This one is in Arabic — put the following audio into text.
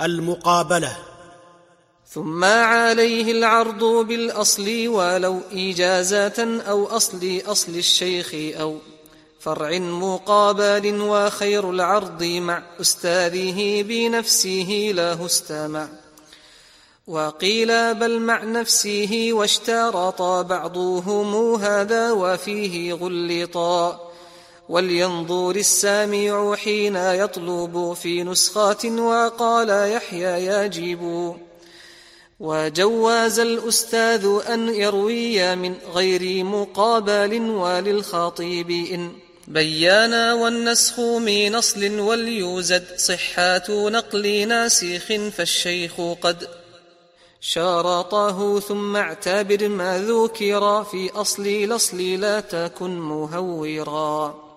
المقابلة. ثم عليه العرض بالأصل ولو ايجازات أو أصل أصل الشيخ أو فرع مقابل وخير العرض مع أستاذه بنفسه له استمع. وقيل بل مع نفسه واشترط بعضهم هذا وفيه غلطا ولينظر السامع حين يطلب في نسخات وقال يحيى يجب وجواز الأستاذ أن يروي من غير مقابل وللخطيب إن بيانا والنسخ من أصل وليوزد صحات نقل ناسخ فالشيخ قد شارطه ثم اعتبر ما ذكر في أصل الأصل لا تكن مهورا